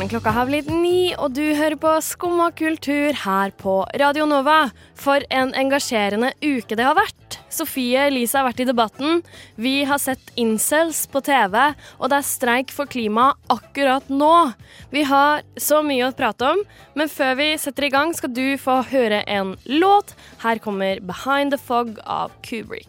Morgen! Klokka har blitt ni, og du hører på Skumma kultur her på Radio Nova. For en engasjerende uke det har vært. Sofie Elise har vært i debatten. Vi har sett incels på TV, og det er streik for klima akkurat nå. Vi har så mye å prate om, men før vi setter i gang, skal du få høre en låt. Her kommer Behind the Fog av Kubrick.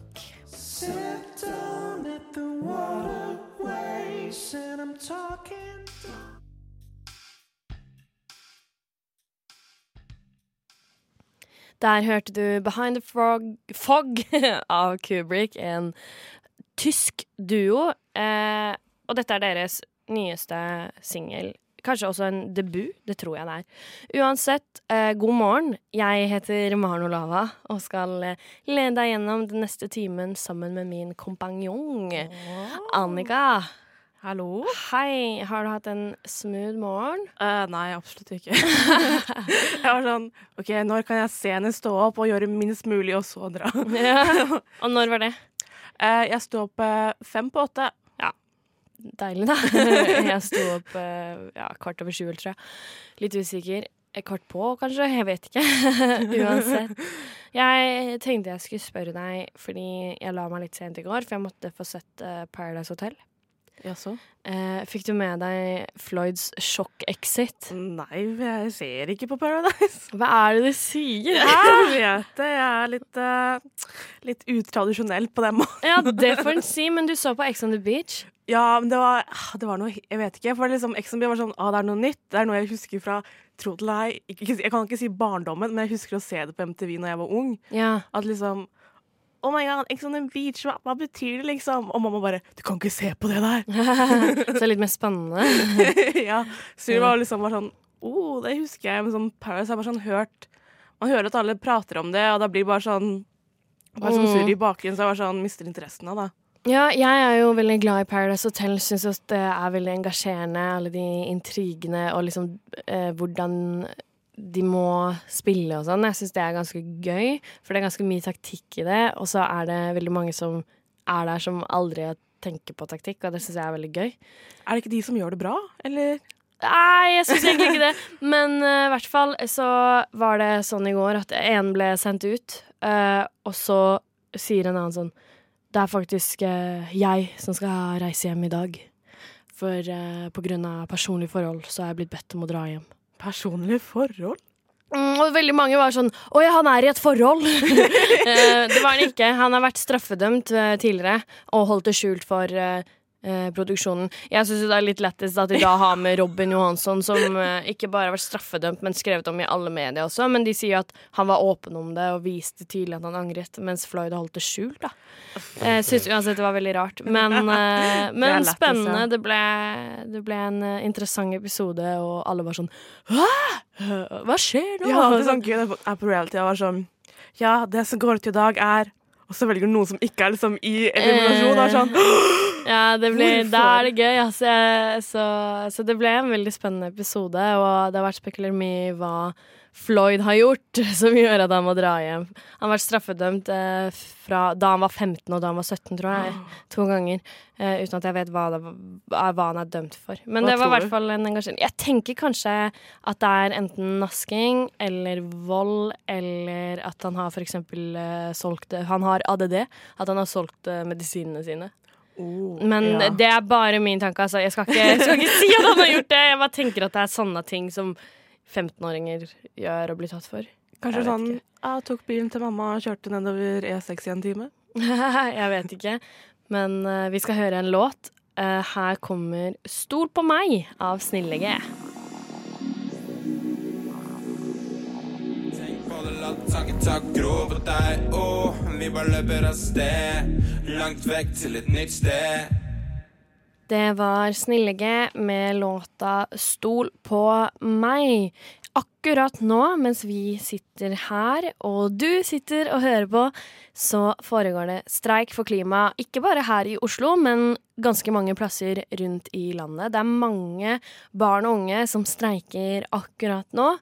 Der hørte du Behind the Frog, Fog av Kubrick, en tysk duo. Eh, og dette er deres nyeste singel. Kanskje også en debut, det tror jeg det er. Uansett, eh, god morgen. Jeg heter Maren Olava og skal eh, lede deg gjennom den neste timen sammen med min kompanjong Annika. Hallo? Hei, har du hatt en smooth morgen? Uh, nei, absolutt ikke. jeg var sånn OK, når kan jeg se henne stå opp og gjøre minst mulig, og så dra? Ja. Og når var det? Uh, jeg sto opp uh, fem på åtte. Ja. Deilig, da. Jeg sto opp ja, kvart over sju, tror jeg. Litt usikker. Kvart på, kanskje? Jeg vet ikke. Uansett. Jeg tenkte jeg skulle spørre deg, fordi jeg la meg litt sent i går, for jeg måtte få sett Paradise Hotel. Jaså? Eh, fikk du med deg Floyds sjokk-exit? Nei, jeg ser ikke på Paradise. Hva er det du sier? Jeg vet det. Jeg er litt, uh, litt utradisjonell på den måten. Ja, det får en si, men du så på Ex on the Beach. Ja, men det var, ah, det var noe Jeg vet ikke. For liksom, Ex on the Beach var sånn ah, det er noe nytt. Det er noe jeg husker fra tro ei ikke, ikke, Jeg kan ikke si barndommen, men jeg husker å se det på MTV når jeg var ung. Ja. At liksom Oh my god, Ex on the beach, hva, hva betyr det, liksom? Og mamma bare Du kan ikke se på det der! Så litt mer spennende. ja. Så det var liksom bare sånn oh, det husker jeg. Men sånn Paradise har bare sånn hørt Man hører at alle prater om det, og da blir det bare sånn Bare sånn sur surr i bakgrunnen, så jeg bare sånn mister interessen av det. Ja, jeg er jo veldig glad i Paradise Hotel. Syns det er veldig engasjerende, alle de intrigene og liksom eh, hvordan de må spille og sånn. Jeg syns det er ganske gøy, for det er ganske mye taktikk i det. Og så er det veldig mange som er der som aldri tenker på taktikk, og det syns jeg er veldig gøy. Er det ikke de som gjør det bra, eller? Nei, jeg syns egentlig ikke det. Men eh, i hvert fall så var det sånn i går at en ble sendt ut, uh, og så sier en annen sånn Det er faktisk uh, jeg som skal reise hjem i dag. For på grunn av personlige forhold så er jeg blitt bedt om å dra hjem. Personlige forhold? Mm, og veldig mange var sånn Å ja, han er i et forhold! Eh, det var han ikke. Han har vært straffedømt eh, tidligere og holdt det skjult for eh, eh, produksjonen. Jeg syns det er litt lettest at de da har med Robin Johansson, som eh, ikke bare har vært straffedømt, men skrevet om i alle medier også. Men de sier at han var åpen om det og viste tydelig at han angret, mens Floyd holdt det skjult. da Jeg syns uansett det var veldig rart. Men, eh, men lettest, spennende. Det ble, det ble en eh, interessant episode, og alle var sånn Hva, Hva skjer nå? Ja, det er sånn Gud, det er på reality. Jeg var sånn Ja, det som går ut i dag, er Og så velger du noen som ikke er liksom i eliminasjon. Er sånn Ja, det blir, da er det gøy. Altså, Jeg- så, så det ble en veldig spennende episode, og det har vært spekulert mye i hva Floyd har gjort som gjør at han må dra hjem. Han har vært straffedømt eh, fra da han var 15 og da han var 17, tror jeg. To ganger. eh, uten at jeg vet hva, det, hva han er dømt for. Men Hva det var i hvert fall en engasjering. Jeg tenker kanskje at det er enten nasking eller vold, eller at han har for eksempel eh, solgt Han har ADD. At han har solgt eh, medisinene sine. Oh, Men ja. det er bare min tanke. Altså. Jeg, skal ikke, jeg skal ikke si at han har gjort det. Jeg bare tenker at det er sånne ting som 15-åringer gjør og blir tatt for. Kanskje jeg sånn ikke. Jeg tok bilen til mamma og kjørte nedover E6 i en time. jeg vet ikke. Men uh, vi skal høre en låt. Uh, her kommer 'Stol på meg' av Snille G. tanken tar grov på deg. og vi bare løper av sted. Langt vekk til et nytt sted. Det var Snille med låta 'Stol på meg'. Akkurat nå, mens vi sitter her, og du sitter og hører på, så foregår det streik for klima. Ikke bare her i Oslo, men ganske mange plasser rundt i landet. Det er mange barn og unge som streiker akkurat nå.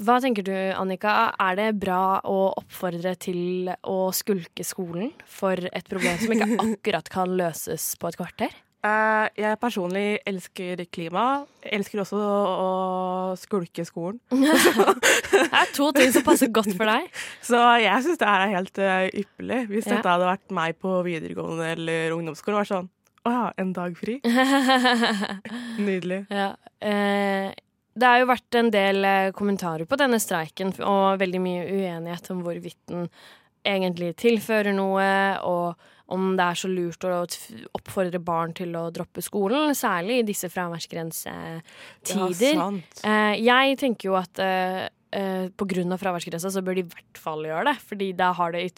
Hva tenker du, Annika? Er det bra å oppfordre til å skulke skolen for et problem som ikke akkurat kan løses på et kvarter? Uh, jeg personlig elsker klima. Jeg elsker også å skulke skolen. Det er to ting som passer godt for deg. Så jeg syns det her er helt uh, ypperlig. Hvis Ja. dette hadde vært meg på videregående eller ungdomsskolen, var sånn Å ja, en dag fri. Nydelig. Ja. Eh, det har jo vært en del eh, kommentarer på denne streiken, og veldig mye uenighet om hvorvidt den egentlig tilfører noe, og om det er så lurt å oppfordre barn til å droppe skolen, særlig i disse fraværsgrensetider. Ja, sant. Eh, jeg tenker jo at eh, på grunn av fraværsgrensa så bør de i hvert fall gjøre det. Fordi det,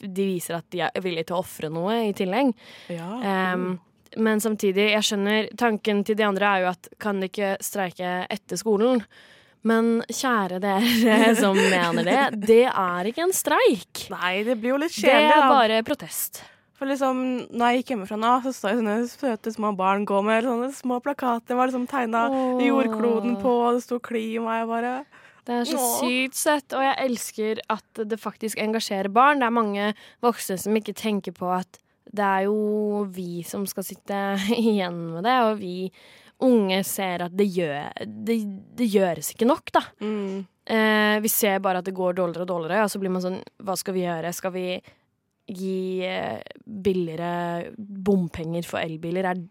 de viser at de er villige til å ofre noe i tillegg. Ja. Um, men samtidig, jeg skjønner Tanken til de andre er jo at kan de ikke streike etter skolen? Men kjære dere som mener det, det er ikke en streik. Nei, det blir jo litt kjedelig. Det er bare protest. For liksom, når jeg gikk hjemmefra nå, så så jeg sånne søte små barn gå med sånne små plakater. Det var liksom tegna jordkloden på, og det sto 'klima'. Jeg bare Det er så Åh. sykt søtt, og jeg elsker at det faktisk engasjerer barn. Det er mange voksne som ikke tenker på at det er jo vi som skal sitte igjen med det, og vi unge ser at det, gjør, det, det gjøres ikke nok, da. mm. Eh, vi ser bare at det går dårligere og dårligere, og så blir man sånn Hva skal vi gjøre? Skal vi gi eh, billigere bompenger for elbiler? Er,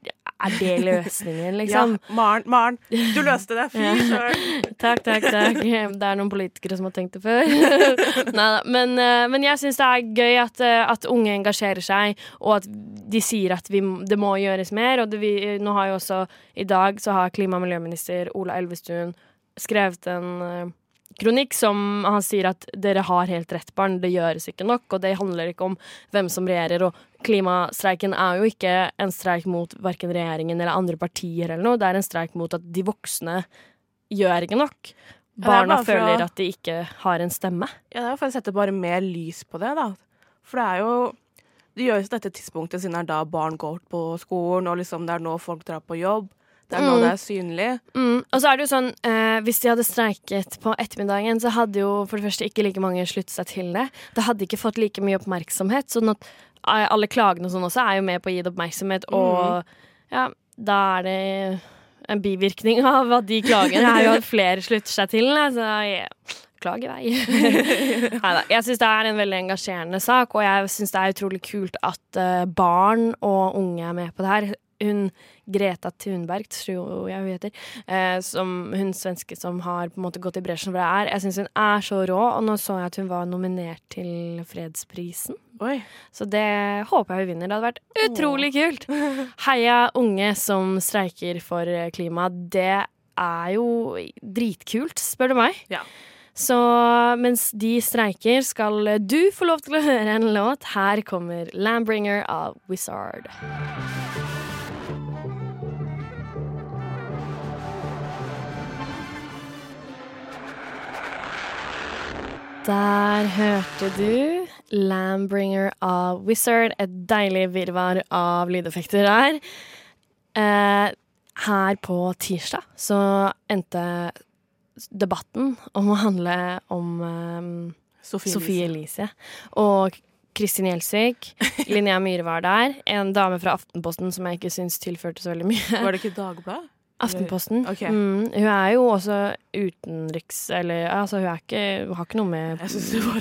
er det løsningen, liksom? Ja, Maren, Maren, du løste det. Fy søren. Takk, takk, takk. Det er noen politikere som har tenkt det før. Neida, men, eh, men jeg syns det er gøy at, eh, at unge engasjerer seg, og at de sier at vi, det må gjøres mer. Og det, vi, nå har jo også i dag så har klima- og miljøminister Ola Elvestuen skrevet en eh, kronikk som han sier at dere har helt rett, barn. Det gjøres ikke nok, og det handler ikke om hvem som regjerer. Og klimastreiken er jo ikke en streik mot verken regjeringen eller andre partier eller noe. Det er en streik mot at de voksne gjør ikke nok. Barna føler at de ikke har en stemme. Ja, det er for å sette bare mer lys på det, da. For det er jo Det gjøres på dette tidspunktet siden det er da barn går på skolen, og liksom det er nå folk drar på jobb. Det er nå Mm. det er synlig. Mm. Og så er det jo sånn, eh, hvis de hadde streiket på ettermiddagen, så hadde jo for det første ikke like mange sluttet seg til det. Det hadde ikke fått like mye oppmerksomhet. Sånn at eh, alle klagene og sånn også er jo med på å gi det oppmerksomhet, og ja, da er det en bivirkning av at de klager er jo at flere slutter seg til det. Så yeah. klag i vei. Neida. Jeg syns det er en veldig engasjerende sak, og jeg syns det er utrolig kult at eh, barn og unge er med på det her. Hun Greta Thunberg, tror jeg hun heter, eh, som hun svenske som har på en måte gått i bresjen for det er. Jeg syns hun er så rå, og nå så jeg at hun var nominert til fredsprisen. Oi. Så det håper jeg hun vinner. Det hadde vært utrolig kult. Heia unge som streiker for klima. Det er jo dritkult, spør du meg. Ja. Så mens de streiker, skal du få lov til å høre en låt. Her kommer Lambringer av Wizard. Der hørte du Lambringer av Wizard. Et deilig virvar av lydeffekter der. Eh, her på tirsdag så endte debatten om å handle om eh, Sofie, Sofie Elise. Elise og Kristin Gjelsvik. Linnea Myhre var der. En dame fra Aftenposten som jeg ikke syns tilførte så veldig mye. Var det ikke Dagbladet? Aftenposten. Okay. Mm, hun er jo også utenriks... Eller altså, hun, ikke, har ikke noe med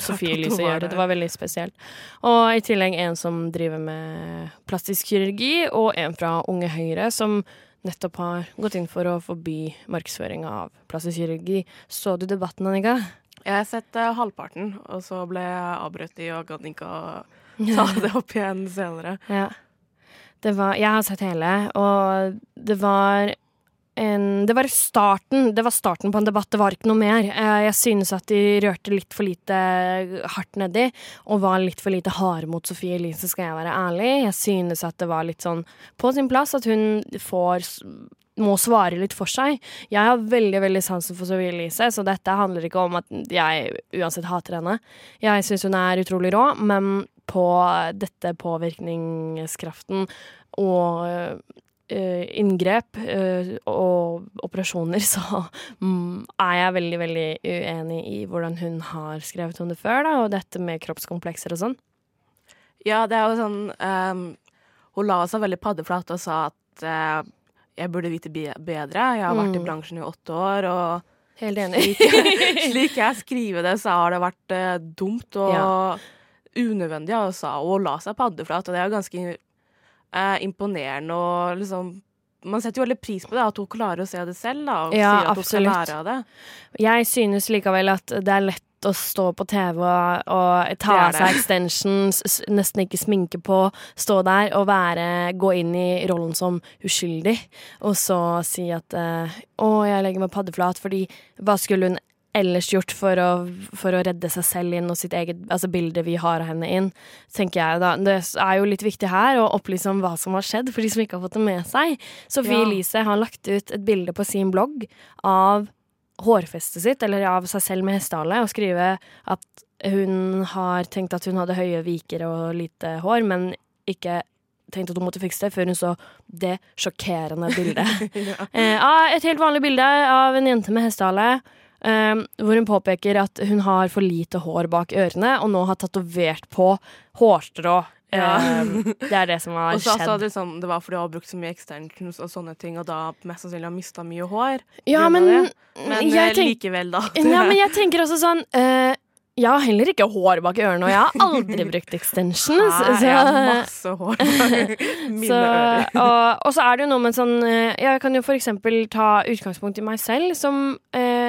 Sofie Elise å gjøre. Det var veldig spesielt. Og i tillegg en som driver med plastisk kirurgi, og en fra Unge Høyre som nettopp har gått inn for å forby markedsføring av plastisk kirurgi. Så du debatten, Annika? Jeg har sett uh, halvparten, og så ble jeg avbrutt i og gadd ikke å ta det opp igjen senere. Ja. Det var, jeg har sett hele, og det var en, det var starten Det var starten på en debatt, det var ikke noe mer. Eh, Jeg synes at de rørte litt for lite hardt nedi, og var litt for lite harde mot Sofie Elise, skal jeg være ærlig. Jeg synes at det var litt sånn på sin plass at hun får må svare litt for seg. Jeg har veldig veldig sansen for Sofie Elise, så dette handler ikke om at jeg uansett hater henne. Jeg syns hun er utrolig rå, men på dette påvirkningskraften og inngrep eh, og operasjoner, så mm, er jeg veldig, veldig uenig i hvordan hun har skrevet om det før, da, og dette med kroppskomplekser og sånn. Ja, det er jo sånn um, Hun la seg veldig paddeflat og sa at uh, jeg burde vite bedre. Jeg har vært i Mm. bransjen i åtte år, og Helt enig. slik, slik jeg skriver det, så har det vært uh, dumt og Ja. unødvendig og, sa, å la seg paddeflat, og det er jo ganske eh, imponerende og liksom Man setter jo veldig pris på det, at hun klarer å se det selv, da, og Ja, sier at hun skal lære av det. Jeg synes likevel at det er lett å stå på TV og, og ta av seg extensions, nesten ikke sminke på, stå der og være, gå inn i rollen som uskyldig, og så si at uh, å, jeg legger meg paddeflat, fordi hva skulle hun ellers gjort for å, for å redde seg selv inn og sitt eget altså bildet vi har av henne inn, tenker jeg da. Det er jo litt viktig her å opplyse om hva som har skjedd, for de som ikke har fått det med seg. Sofie Ja. Elise har lagt ut et bilde på sin blogg av hårfestet sitt, eller av seg selv med hestehale, og skrive at hun har tenkt at hun hadde høye viker og lite hår, men ikke tenkte at hun måtte fikse det, før hun så det sjokkerende bildet. eh, et helt vanlig bilde av en jente med hestehale. Eh, hvor hun påpeker at hun har for lite hår bak ørene, og nå har tatovert på hårstrå. Ja. Eh, det er det som har Og så Altså, skjedd. det, liksom, det var fordi hun har brukt så mye extensions og sånne ting, og da mest sannsynlig har mista mye hår. Ja, men. Men eh, likevel, da. Ja, men jeg tenker også sånn uh, Jeg har heller ikke hår bak ørene, og jeg har aldri brukt extensions. Nei, så- jeg har masse hår bak mine så, ører. og, og så er det jo noe med sånn eh, Jeg kan jo for eksempel ta utgangspunkt i meg selv, som eh,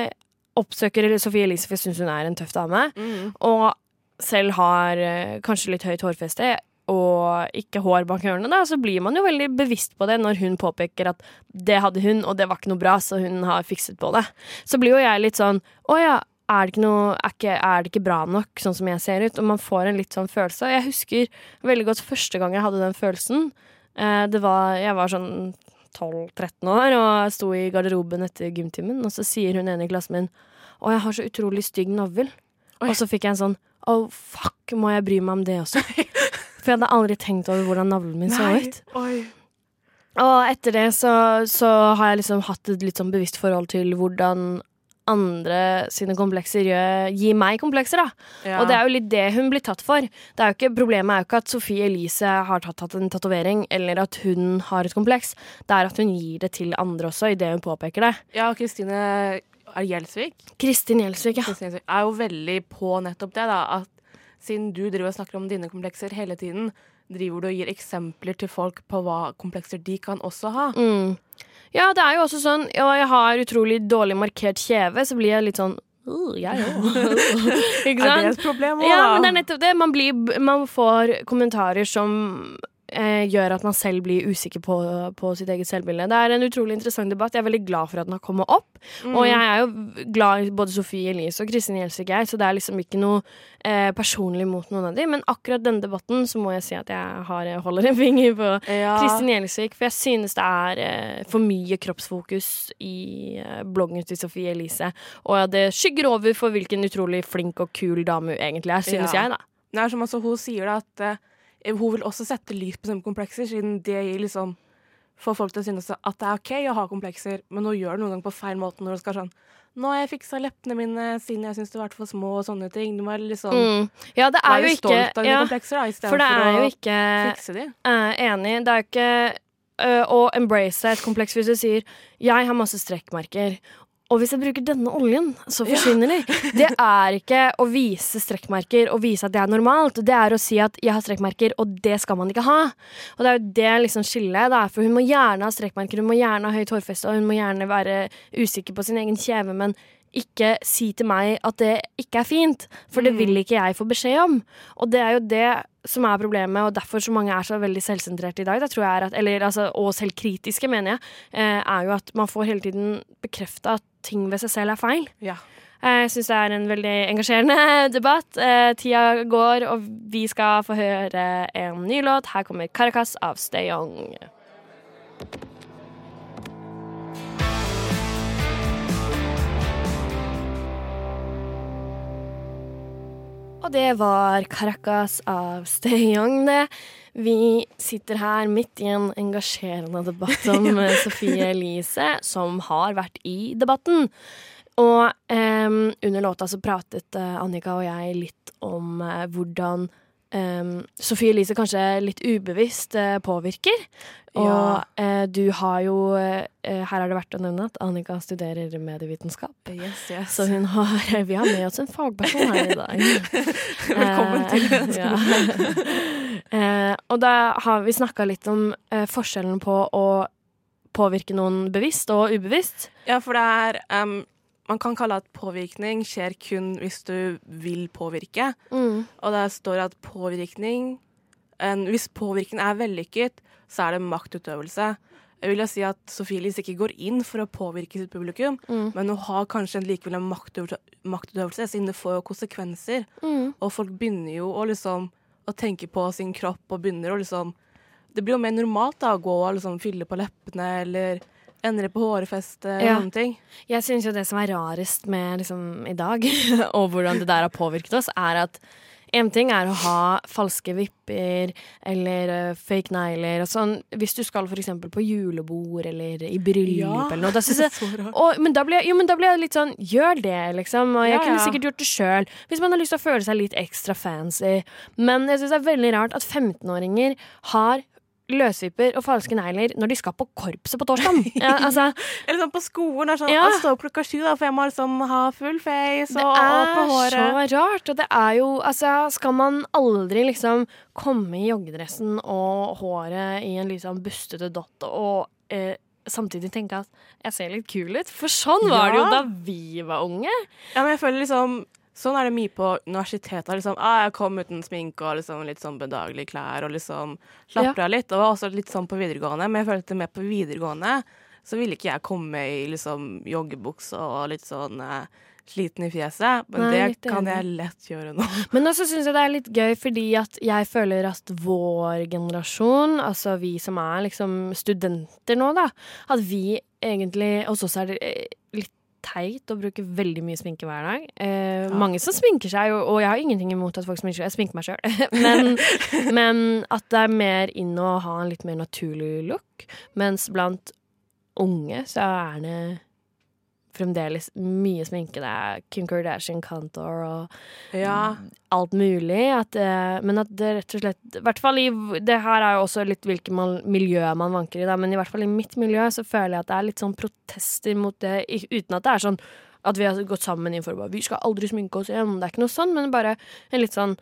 oppsøker Sofie Elise, for jeg syns hun er en tøff dame, Mm. og selv har eh, kanskje litt høyt hårfeste. Og ikke hår bak ørene, da, så blir man jo veldig bevisst på det når hun påpeker at det hadde hun, og det var ikke noe bra, så hun har fikset på det. Så blir jo jeg litt sånn Å ja, er det ikke noe er, ikke, er det ikke bra nok sånn som jeg ser ut? Og man får en litt sånn følelse. Jeg husker veldig godt første gang jeg hadde den følelsen. Eh, det var Jeg var sånn 12-13 år og sto i garderoben etter gymtimen, og så sier hun ene i klassen min Å, jeg har så utrolig stygg navl. Oi. Og så fikk jeg en sånn Å, fuck, må jeg bry meg om det også? For jeg hadde aldri tenkt over hvordan navlen min så ut. Oi. Og etter det så, så har jeg liksom hatt et litt sånn bevisst forhold til hvordan andre sine komplekser gir meg komplekser, da. Ja. Og det er jo litt det hun blir tatt for. Det er jo ikke, problemet er jo ikke at Sofie Elise har tatt, tatt en tatovering, eller at hun har et kompleks. Det er at hun gir det til andre også, idet hun påpeker det. ja, og Kristine er Gjelsvik Kristin Gjelsvik, ja. Kristin Gjelsvik er jo veldig på nettopp det, da. At siden du driver og snakker om dine komplekser hele tiden, driver du og gir eksempler til folk på hva komplekser de kan også ha. Mm. Ja, det er jo også sånn Og jeg har utrolig dårlig markert kjeve, så blir jeg litt sånn «Uh, jeg òg. Ikke Er det et problem òg, Ja, da? men det er nettopp det. Man, blir, man får kommentarer som eh, gjør at man selv blir usikker på, på sitt eget selvbilde. Det er en utrolig interessant debatt. Jeg er veldig glad for at den har kommet opp. Mm. Og jeg er jo glad i både Sofie Elise og Kristin Gjelsvik, jeg, så det er liksom ikke noe eh, personlig mot noen av dem. Men akkurat denne debatten så må jeg si at jeg har, holder en finger på ja. Kristin Gjelsvik, for jeg synes det er eh, for mye kroppsfokus i eh, bloggen til Sofie Elise. Og det skygger over for hvilken utrolig flink og kul dame hun egentlig er, synes Ja. jeg, da. Det er som altså, hun sier da at eh, hun vil også sette lys på sine komplekser, siden det gir liksom får folk til å synes at det er OK å ha komplekser, men hun gjør det noen ganger på feil måte når hun skal sånn Nå har jeg fiksa leppene mine siden jeg syns de vært for små, og sånne ting. Du må liksom Mm. Ja, det er være jo ikke stolt av dine ja, komplekser, da, For det istedenfor å ikke fikse de. eh, Enig. Det er jo ikke uh, å embrace et kompleks hvis du sier 'jeg har masse strekkmerker'. Og hvis jeg bruker denne oljen, så forsvinner de. Det er ikke å vise strekkmerker og vise at det er normalt. Det er å si at 'jeg har strekkmerker', og det skal man ikke ha. Og det er jo det liksom skillet. Da. For hun må gjerne ha strekkmerker, hun må gjerne ha høyt hårfeste, og hun må gjerne være usikker på sin egen kjeve, men ikke si til meg at det ikke er fint, for det vil ikke jeg få beskjed om. Og det er jo det som er problemet, og derfor så mange er så veldig selvsentrerte i dag, da, tror jeg er at, eller, altså, og selvkritiske, mener jeg, eh, er jo at man får hele tiden bekrefta at ting ved seg selv er feil. Ja. Jeg syns det er en veldig engasjerende debatt. Eh, tida går, og vi skal få høre en ny låt. Her kommer Caracas av Stay Og det var Caracas av Steyong, det. Vi sitter her midt i en engasjerende debatt om eh, Sofie Elise, som har vært i debatten. Og em, under låta så pratet eh, Annika og jeg litt om eh, hvordan em, Sofie Elise kanskje litt ubevisst uh, påvirker. Og Ja. uh, du har jo uh, Her er det verdt å nevne at Annika studerer medievitenskap. Yes, yes. Så hun har, vi har med oss en fagperson her i dag. Velkommen til ja. og da har vi snakka litt om forskjellen på å påvirke noen bevisst og ubevisst. Ja, for det er em, Man kan kalle at påvirkning skjer kun hvis du vil påvirke. Og der står det at påvirkning en, Hvis påvirkning er vellykket, så er det maktutøvelse. Jeg vil jo si at Sofie Elise ikke går inn for å påvirke sitt publikum, men hun har kanskje en likevel en maktutøvelse, siden det får jo konsekvenser. Og folk begynner jo å liksom å tenke på sin kropp og begynner å liksom Det blir jo mer normalt da å gå og liksom fylle på leppene eller endre på hårfestet og Ja. sånne ting. Jeg syns jo det som er rarest med liksom, i dag, og hvordan det der har påvirket oss, er at en ting er å ha falske vipper eller uh, fake negler og sånn. Hvis du skal eksempel på julebord eller i bryllup eller noe. Da jeg, og, men, da ble, jo, men da ble jeg litt sånn Gjør det, liksom. Og jeg Ja, kunne ja. sikkert gjort det sjøl. Hvis man har lyst til å føle seg litt ekstra fancy. Men jeg syns det er veldig rart at 15-åringer har løsvipper og falske negler når de skal på korpset på torsdag. Ja, altså, Eller sånn på skolen. Det er sånn, Ja. Står opp klokka sju, da, for jeg må liksom ha full face Det og åpne er håret. så rart. Og det er jo Altså, skal man aldri liksom komme i joggedressen og håret i en sånn bustete dott og eh, samtidig tenke at jeg ser litt kul ut? For sånn var det jo da vi var unge. Ja, men jeg føler liksom Sånn er det mye på universitetet. Liksom, ah, jeg kom uten sminke og liksom litt sånn bedagelige klær og liksom slapper av litt. Og det var også litt sånn på videregående, men jeg følte mer på videregående så ville ikke jeg komme i liksom joggebukse og litt sånn eh, sliten i fjeset. Men Nei, det kan enig. jeg lett gjøre nå. Men også syns jeg det er litt gøy fordi at jeg føler at vår generasjon, altså vi som er liksom studenter nå, da, at vi egentlig Hos oss er det eh, teit å bruke veldig mye sminke hver dag. Eh, Mange som sminker seg, og, og jeg har ingenting imot at folk sminker seg. Jeg sminker meg sjøl. men, men at det er mer inn å ha en litt mer naturlig look. Mens blant unge så er det fremdeles mye sminke. Det er Kim Kardashian, Kantor og Ja. alt mulig. At, uh, men at det rett og slett i hvert fall i, Det her er jo også litt hvilket miljø man vanker i, da, men i hvert fall i mitt miljø så føler jeg at det er litt sånn protester mot det, uten at det er sånn at vi har gått sammen inn for å bare Vi skal aldri sminke oss igjen. Det er ikke noe sånn, men bare en litt sånn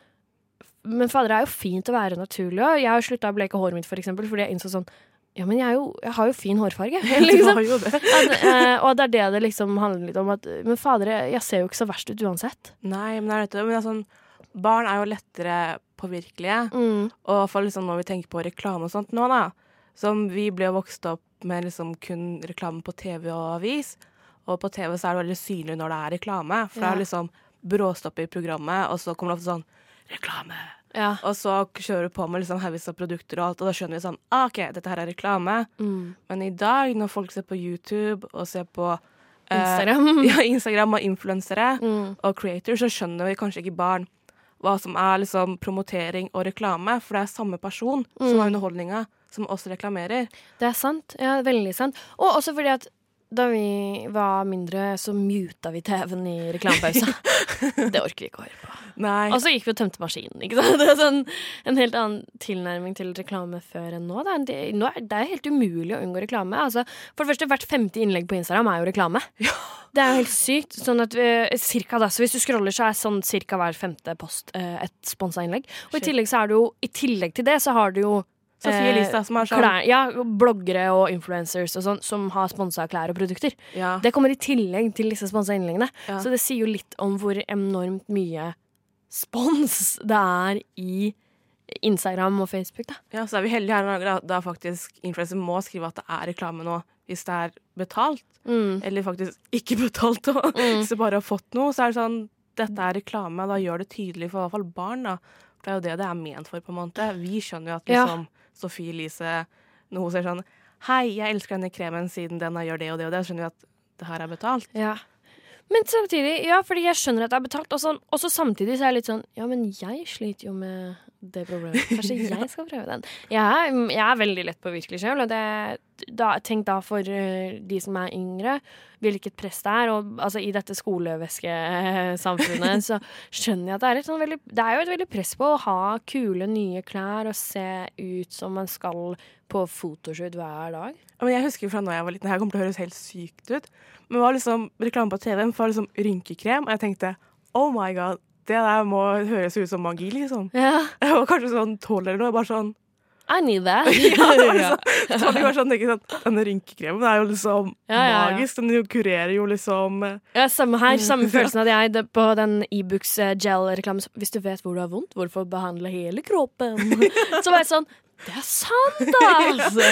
Men fader, det er jo fint å være naturlig òg. Jeg har slutta å bleke håret mitt, for eksempel, fordi jeg innså sånn Ja, men jeg, er jo, jeg har jo fin hårfarge. Du liksom. har jo det. At, eh, og det er det det liksom handler litt om. At, men fader, jeg, ser jo ikke så verst ut uansett. Nei, men det er dette. Men det er sånn, barn er jo lettere påvirkelige. Mm. Og for liksom når vi tenker på reklame og sånt nå, da. Som vi ble jo vokst opp med liksom kun reklame på TV og avis. Og på TV så er det veldig synlig når det er reklame. For det er liksom bråstopp i programmet, og så kommer det ofte sånn reklame. Ja. Og så kjører du på med liksom haugevis av produkter og alt, og da skjønner vi sånn ah, OK, dette her er reklame. Mm. Men i dag, når folk ser på YouTube og ser på eh, Instagram. ja, Instagram og influensere Mm. og creators, så skjønner vi kanskje ikke barn hva som er liksom promotering og reklame, for det er samme person som Mm. har underholdninga, som også reklamerer. Det er sant. Ja, veldig sant. Og også fordi at da vi var mindre, så muta vi TV-en i reklamepausa. det orker vi ikke å høre på. Nei. Og så gikk vi og tømte maskinen. Ikke sant? Det er sånn en helt annen tilnærming til reklame før enn nå. Da. Det, nå er, det er helt umulig å unngå reklame. Altså, for det første, hvert femte innlegg på Instagram er jo reklame. Det er jo helt sykt. Sånn at uh, cirka da, så Hvis du scroller, så er sånn cirka hver femte post uh, et sponsa innlegg. Og i tillegg, så er det jo, i tillegg til det så har du jo Sofie eh, Elise, som er sånn klær, ja, bloggere og influencers og sånn som har sponsa klær og produkter. ja. Det kommer i tillegg til disse sponsa innleggene. Ja. Så det sier jo litt om hvor enormt mye spons det er i Instagram og Facebook, da. ja, så er vi heldige her i Norge, da, da faktisk influenser må skrive at det er reklame nå, hvis det er betalt. Mm. Eller faktisk ikke betalt. Og Mm. hvis du bare har fått noe, så er det sånn Dette er reklame. Da gjør det tydelig for i hvert fall barn, da. For det er jo det det er ment for, på en måte. Vi skjønner jo at Ja. liksom Sofie Elise Når hun sier sånn Hei, jeg elsker denne kremen siden den gjør det og det og det, så skjønner vi at det her er betalt. Ja. Men samtidig, ja, fordi jeg skjønner at det er betalt. Og så, og så samtidig så er jeg litt sånn Ja, men jeg sliter jo med det problemet. Kanskje jeg skal prøve den. Jeg er, jeg er veldig lett påvirkelig sjøl, tenk da for eh, de som er yngre, hvilket press det er. Og altså, i dette skolevæskesamfunnet så skjønner jeg at det er, sånn veldig, det er jo et veldig press på å ha kule, nye klær og se ut som man skal på fotoshoot hver dag. Jeg husker fra da jeg var liten, her kommer til å høres helt sykt ut, men det var liksom reklame på TV-en for liksom rynkekrem, og jeg tenkte oh my god, det der må høres ut som magi, liksom. Ja. Jeg var kanskje sånn tolv eller noe, bare sånn I need that. ja, liksom, så bare sånn, tenkt sånn, Denne rynkekremen er jo liksom Ja, ja, magisk. Den jo kurerer jo liksom eh, Ja, samme her. Samme følelsen hadde jeg på den Ibux eh, gel-reklamen. Hvis du vet hvor du har vondt, hvorfor behandle hele kroppen? Så var jeg sånn Det er sant, altså!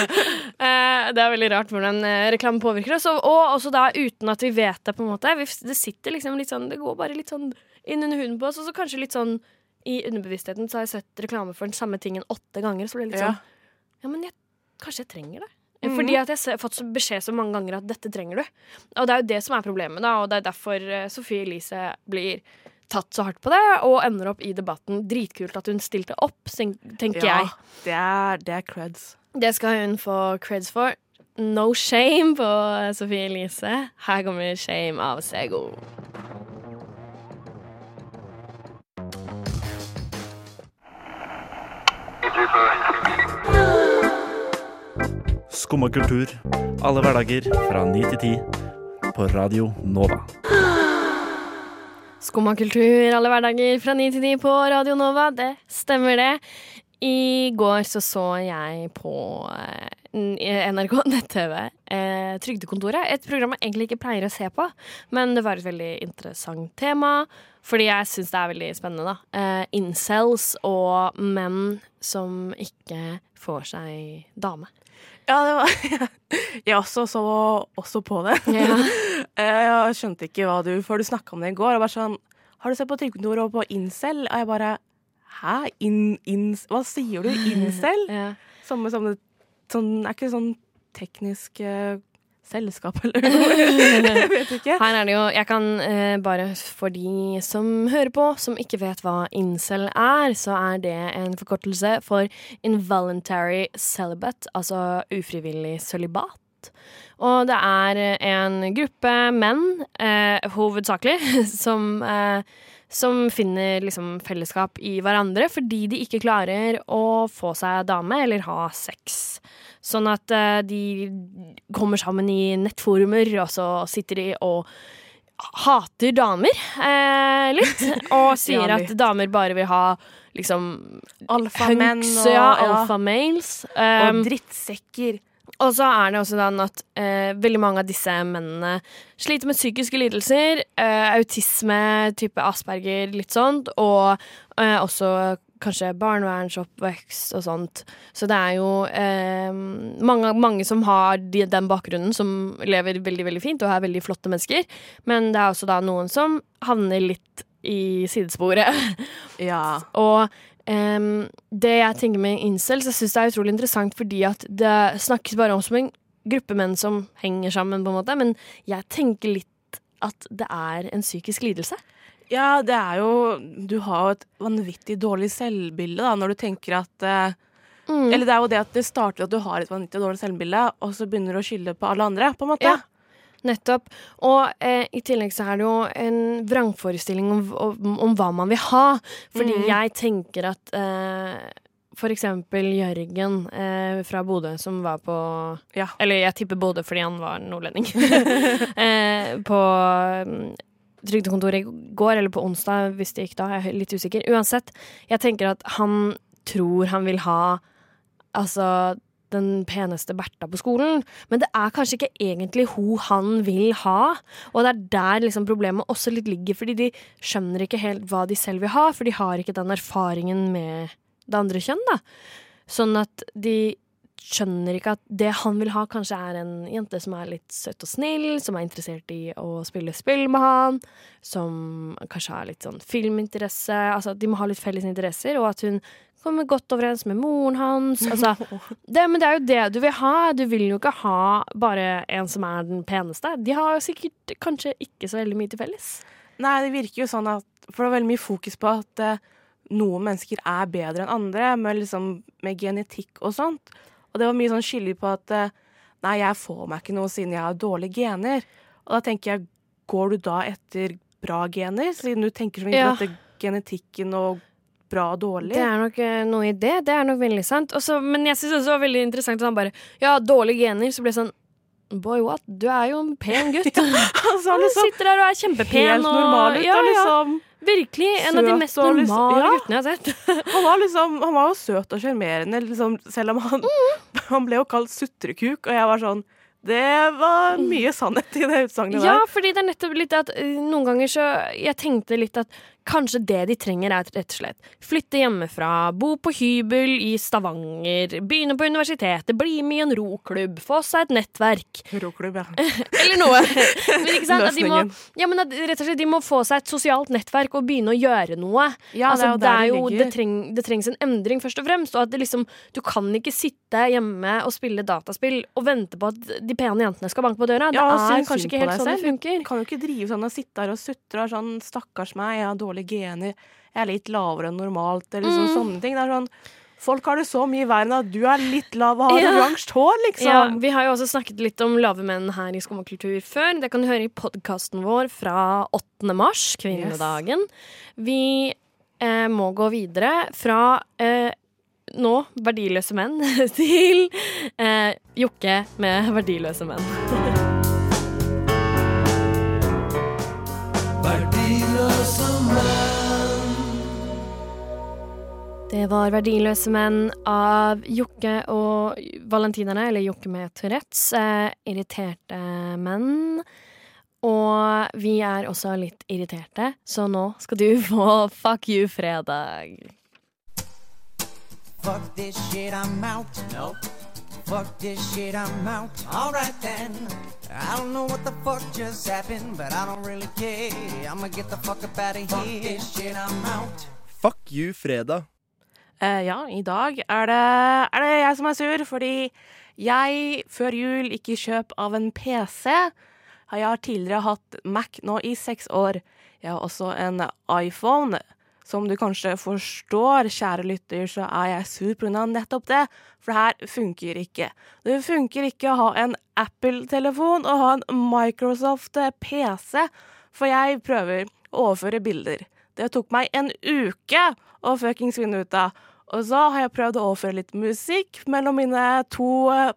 Eh, det er veldig rart hvordan eh, reklame påvirker oss. Og, og også da uten at vi vet det, på en måte. Det sitter liksom litt sånn Det går bare litt sånn inn under huden på oss, og så kanskje litt sånn i underbevisstheten så har jeg sett reklame for den samme tingen åtte ganger. Så blir det litt sånn Ja, men jeg, kanskje jeg trenger det. Fordi at jeg har fått beskjed så mange ganger at dette trenger du. Og det er jo det som er problemet, da, og det er derfor Sophie Sofie Elise blir tatt så hardt på det, og ender opp i debatten. Dritkult at hun stilte opp, tenker Ja, jeg. det er, det er creds. Det skal hun få creds for. No shame på Sofie Elise. Her kommer Shame av Sego. Skumma kultur. Alle hverdager fra ni til ti. På Radio Nova. Skumma kultur alle hverdager fra 9 til ni på Radio Nova. Det stemmer, det. I går så så jeg på eh, NRK nett-TV eh, Trygdekontoret. Et program jeg egentlig ikke pleier å se på, men det var et veldig interessant tema. Fordi jeg syns det er veldig spennende, da. Eh, incels og menn som ikke får seg dame. Ja, det var Jeg også så også på det. Ja. Eh, Jeg skjønte ikke hva du Før du snakka om det i går, Og bare sånn Har du sett på Trygdekontoret og på Incel? Og jeg bare Hæ? In, in, hva sier du? Incel? Ja. Samme som det sånn, Er ikke sånn teknisk eh, selskap eller noe? jeg vet ikke. Her er det jo Jeg kan eh, bare for de som hører på, som ikke vet hva incel er, så er det en forkortelse for involuntary celibate, altså ufrivillig sølibat. Og det er en gruppe menn, eh, hovedsakelig, som eh, som finner liksom fellesskap i hverandre fordi de ikke klarer å få seg dame eller ha sex. Sånn at eh, de kommer sammen i nettforumer, og så sitter de og hater damer eh, litt. Og sier Ja, at damer bare vil ha liksom Alfamenn og, ja, alfamales. og Um, drittsekker. Og så er det også sånn at eh, veldig mange av disse mennene sliter med psykiske lidelser, eh, autisme, type Asperger, litt sånt, og eh, også kanskje barnevernsoppvekst og sånt. Så det er jo eh, mange, mange som har de, den bakgrunnen, som lever veldig, veldig fint og er veldig flotte mennesker, men det er også da noen som havner litt i sidesporet. Ja. Og em, det jeg tenker med incels, jeg syns det er utrolig interessant fordi at det snakkes bare om som en gruppe menn som henger sammen, på en måte, men jeg tenker litt at det er en psykisk lidelse. Ja, det er jo Du har jo et vanvittig dårlig selvbilde da, når du tenker at eh, Mm. Eller det er jo det at det starter at du har et vanvittig dårlig selvbilde, og så begynner du å skylde på alle andre, på en måte. Ja. Nettopp. Og eh, i tillegg så er det jo en vrangforestilling om, om, om hva man vil ha. Fordi mm. jeg tenker at eh, for eksempel Jørgen eh, fra Bodø, som var på Ja. Eller jeg tipper Bodø fordi han var nordlending. eh, på mm, trygdekontoret i går, eller på onsdag, hvis det gikk da. Jeg er litt usikker. Uansett, jeg tenker at han tror han vil ha altså den peneste Bertha på skolen, men det er kanskje ikke egentlig hun han vil ha. Og det er der liksom problemet også litt ligger, fordi de skjønner ikke helt hva de selv vil ha, for de har ikke den erfaringen med det andre kjønn, da. Sånn at de skjønner ikke at det han vil ha, kanskje er en jente som er litt søt og snill, som er interessert i å spille spill med han, som kanskje har litt sånn filminteresse. Altså, de må ha litt felles interesser, og at hun kommer godt overens med moren hans. Altså, det, men det er jo det du vil ha. Du vil jo ikke ha bare en som er den peneste. De har jo sikkert kanskje ikke så veldig mye til felles. Nei, det virker jo sånn at For det er veldig mye fokus på at eh, noen mennesker er bedre enn andre, med, liksom, med genetikk og sånt. Og det var mye sånn skyldig på at eh, nei, jeg får meg ikke noe siden jeg har dårlige gener. Og da tenker jeg, går du da etter bra gener, siden du tenker så mye Ja. på dette genetikken og bra og dårlig? Det er nok eh, noe i det. Det er nok veldig sant. Også, men jeg syns det var veldig interessant at han bare Ja, dårlige gener. Så ble det sånn Boy, what? Du er jo en pen gutt. Altså, Han liksom, sitter der og er kjempepen. helt normal ut. Ja, ja, liksom, virkelig. En av de mest liksom- normale ja. guttene jeg har sett. han, var liksom, han var jo søt og sjarmerende, liksom, selv om han, han ble jo kalt sutrekuk, og jeg var sånn Det var mye sannhet i det utsagnet Ja, der. fordi det er nettopp litt at eh, noen ganger så Jeg tenkte litt at kanskje det de trenger, er rett og slett flytte hjemmefra, bo på hybel i Stavanger, begynne på universitetet, bli med i en roklubb, få seg et nettverk. Roklubb, ja. Eller noe. Men ikke sant? At de må, ja, men at, rett og slett, de må få seg et sosialt nettverk og begynne å gjøre noe. Ja, altså, det er jo det det, treng, det trengs en endring, først og fremst. Og at det liksom, du kan ikke sitte hjemme og spille dataspill og vente på at de pene jentene skal banke på døra. Ja, det er kanskje ikke helt sånn sånn det funker. Du kan jo ikke drive sånn og sitte her og sutre og er sånn 'stakkars meg, jeg har dårlige gener', 'jeg er litt lavere enn normalt', eller liksom Mm. sånne ting. Det er sånn Folk har det så mye verre enn at du er litt lav og har Ja. oransje hår, liksom. Ja, vi har jo også snakket litt om lave menn her i Skummakultur før. Det kan du høre i podkasten vår fra 8. mars, kvinnedagen. Vi eh, må gå videre fra eh, nå verdiløse menn til eh, Jokke med verdiløse menn. Verdiløse menn. Det var Verdiløse menn av Jokke og valentinerne, eller Jokke med Tourettes. Eh, irriterte menn. Og vi er også litt irriterte, så nå skal du få Fuck you-fredag. Fuck this shit, I'm out. No. Fuck this shit, I'm out. Alright then. I don't know what the fuck just happened, but I don't really care. I'ma get the fuck up out of here. Fuck this shit, I'm out. Fuck you, fredag. Uh, ja, i dag er det, er det jeg som er sur, fordi jeg før jul gikk i kjøp av en PC. Jeg har tidligere hatt Mac nå i seks år. Jeg har også en iPhone. Som du kanskje forstår, kjære lytter, så er jeg sur pga. nettopp det. For det her funker ikke. Det funker ikke å ha en Apple-telefon og ha en Microsoft-PC. For jeg prøver å overføre bilder. Det tok meg en uke å fuckings finne ut av. Og så har jeg prøvd å overføre litt musikk mellom mine to eh,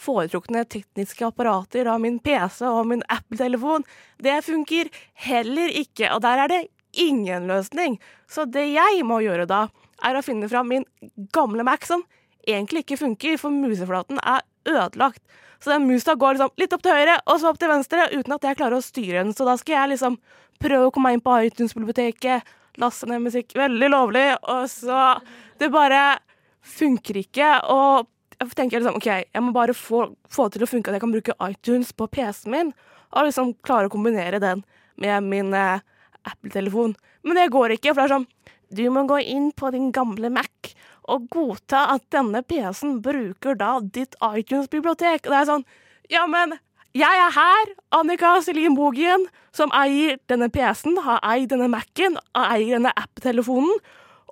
foretrukne tekniske apparater av min PC og min Apple-telefon. Det funker heller ikke, og der er det ingen løsning. Så det jeg må gjøre da, er å finne fram min gamle Mac, som egentlig ikke funker, for museflaten er ødelagt. Så den musa går liksom litt opp til høyre og så opp til venstre, uten at jeg klarer å styre den. Så da skal jeg liksom prøve å komme meg inn på iTunes-biblioteket, laste ned musikk veldig lovlig, og så Det bare funker ikke. Og jeg tenker liksom OK, jeg må bare få, få til å funke at jeg kan bruke iTunes på PC-en min, og liksom klare å kombinere den med min eh, Apple-telefon. Men det går ikke, for det er sånn Du må gå inn på din gamle Mac og godta at denne PC-en bruker da ditt iTunes-bibliotek. Og det er sånn Ja, men jeg er her, Annika Selin Bogien, som eier denne PC-en, har eid denne Mac-en, eier denne app-telefonen,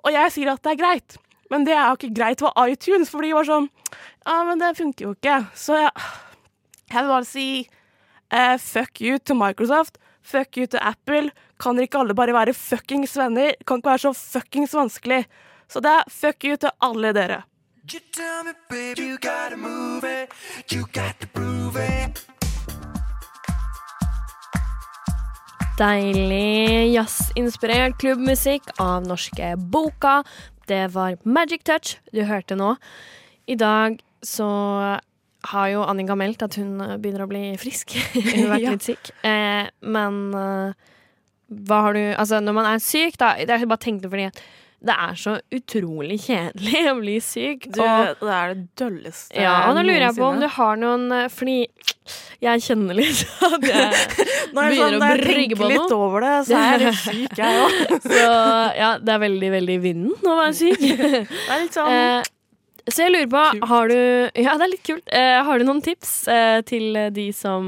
og jeg sier at det er greit. Men det er jo ikke greit for iTunes, for de var sånn Ja, men det funker jo ikke. Så jeg, jeg vil bare si uh, fuck you til Microsoft. Fuck you til Apple. Kan dere ikke alle bare være fuckings venner? Kan ikke være så fuckings vanskelig. Så det er fuck you til alle dere. You tell me, baby, you gotta move it. You got to prove it. Deilig jazzinspirert klubbmusikk av norske Boka. Det var Magic Touch du hørte nå. I dag så har jo Annika meldt at hun begynner å bli frisk. hun har vært Ja. litt syk. Eh, men eh, hva har du Altså, når man er syk, da det er bare tenkte fordi det er så utrolig kjedelig å bli syk. Du, og, det er det dølleste ja, og nå lurer jeg på om du har noen eh, Fordi jeg kjenner litt at jeg jeg, begynner sånn, å når jeg brygge tenker på litt over det, så er jeg syk, jeg òg. Så ja, det er veldig, veldig vinden å være syk. Det er litt sånn Eh, så jeg lurer på, Kult. har du Ja, det er litt kult. Eh, har du noen tips eh, til de som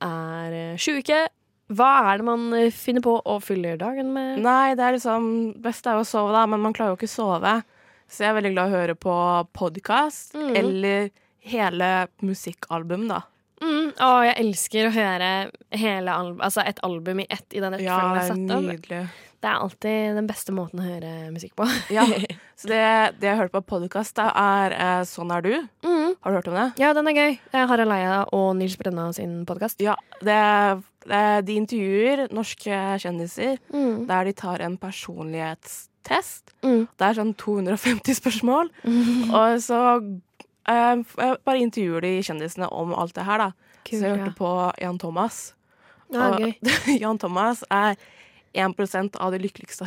er eh, sjuke? Hva er det man eh, finner på å fylle dagen med? Nei, det er liksom Best er jo å sove, da, men man klarer jo ikke å sove. Så jeg er veldig glad i å høre på podkast mm. eller hele musikkalbum, da. Mm, å, jeg elsker å høre hele alb altså et album i ett i den Ja, rekkefølgen det jeg er har satt opp. nydelig. Det er alltid den beste måten å høre musikk på. Ja, Så det, det jeg hørte på podkast, er eh, Sånn er du. Mm. Har du hørt om det? Ja, den er gøy. Harald Eia og Nils Brenna sin podkast. Ja, det, det, De intervjuer norske kjendiser Mm. der de tar en personlighetstest. Mm. Det er sånn 250 spørsmål. Og så eh, bare intervjuer de kjendisene om alt det her, da. Kul, så jeg ja. hørte på Jan Thomas. Ja, og gøy. Jan Thomas er 1% av de lykkeligste.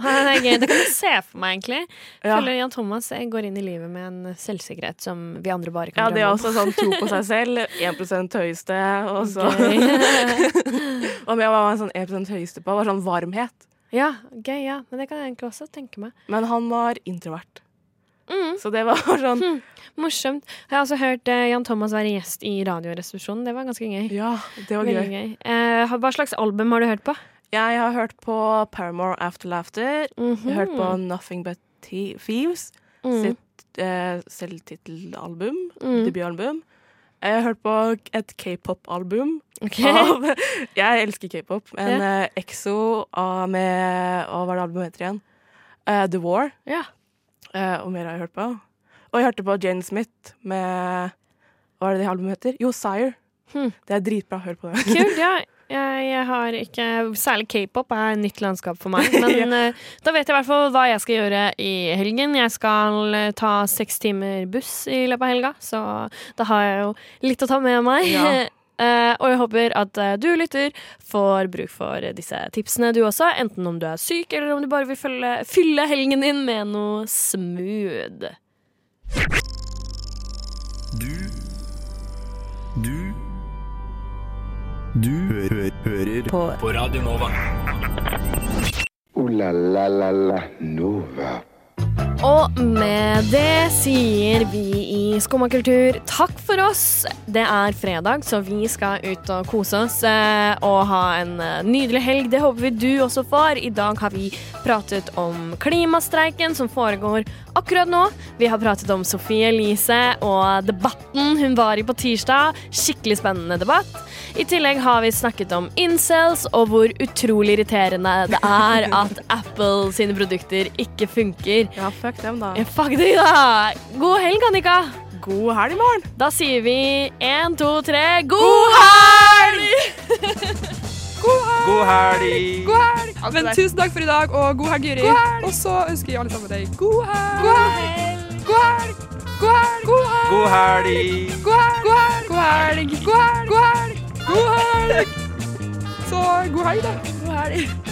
Ja, det er gøy. Det kan du se for meg, egentlig. Ja. føler Jan Thomas jeg går inn i livet med en selvsikkerhet som vi andre bare kan Ja, kan det er drømme om. også sånn tro på seg selv. 1% høyeste. Og så. Om jeg var en sånn 1 høyeste på, var sånn varmhet. ja, gøy, ja. Men det kan jeg egentlig også tenke meg. Men han var introvert. Mm, Så det var sånn morsomt. Jeg har også hørt eh, Jan Thomas være gjest i Radioresepsjonen. Det var ganske gøy. Ja, det var Veldig gøy. gøy. Eh, hva slags album har du hørt på? Jeg har hørt på Paramore After Laughter. Jeg har hørt på Mhm. Nothing But Thieves Mm. sitt eh, selvtittelalbum. Mm. Debutalbum. Jeg har hørt på et k-pop-album. Okay. Jeg elsker k-pop. En eh, EXO av- med Hva var det albumet heter igjen? Uh, The War. Yeah. Og mer har jeg hørt på. Og jeg hørte på Jane Smith med Hva er det det albumet heter? Jo, Sire. Hmm. Det er dritbra. Hør på det. Kult, ja. Jeg, jeg har ikke Særlig k-pop er nytt landskap for meg. Men ja. da vet jeg i hvert fall hva jeg skal gjøre i helgen. Jeg skal eh, ta seks timer buss i løpet av helga, så da har jeg jo litt å ta med meg. Ja. Uh, og jeg håper at uh, du lytter får bruk for disse tipsene, du også. Enten om du er syk, eller om du bare vil følge, fylle helgen din med noe smooth. Du Du Du hø hø hører på. på Radio Nova. Uh, la la la la Nova. Og med det sier vi i Skumma kultur takk for oss. Det er fredag, så vi skal ut og kose oss eh, og ha en eh, nydelig helg. Det håper vi du også får. I dag har vi pratet om klimastreiken som foregår akkurat nå. Vi har pratet om Sofie Elise og debatten hun var i på tirsdag. Skikkelig spennende debatt. I tillegg har vi snakket om incels og hvor utrolig irriterende det er at Apple sine produkter ikke funker. Ja, fuck dem, da. Ja, Fuck det, da! God helg, Annika! God helg i morgen! Da sier vi én, to, tre God helg! God helg! God helg! Men tusen takk for i dag, og god helg, Juri. Og så ønsker vi alle sammen deg god helg. God helg! God helg! God helg! God helg! God helg! God helg! God helg! God helg! God helg! God helg! Så god helg, da. God helg.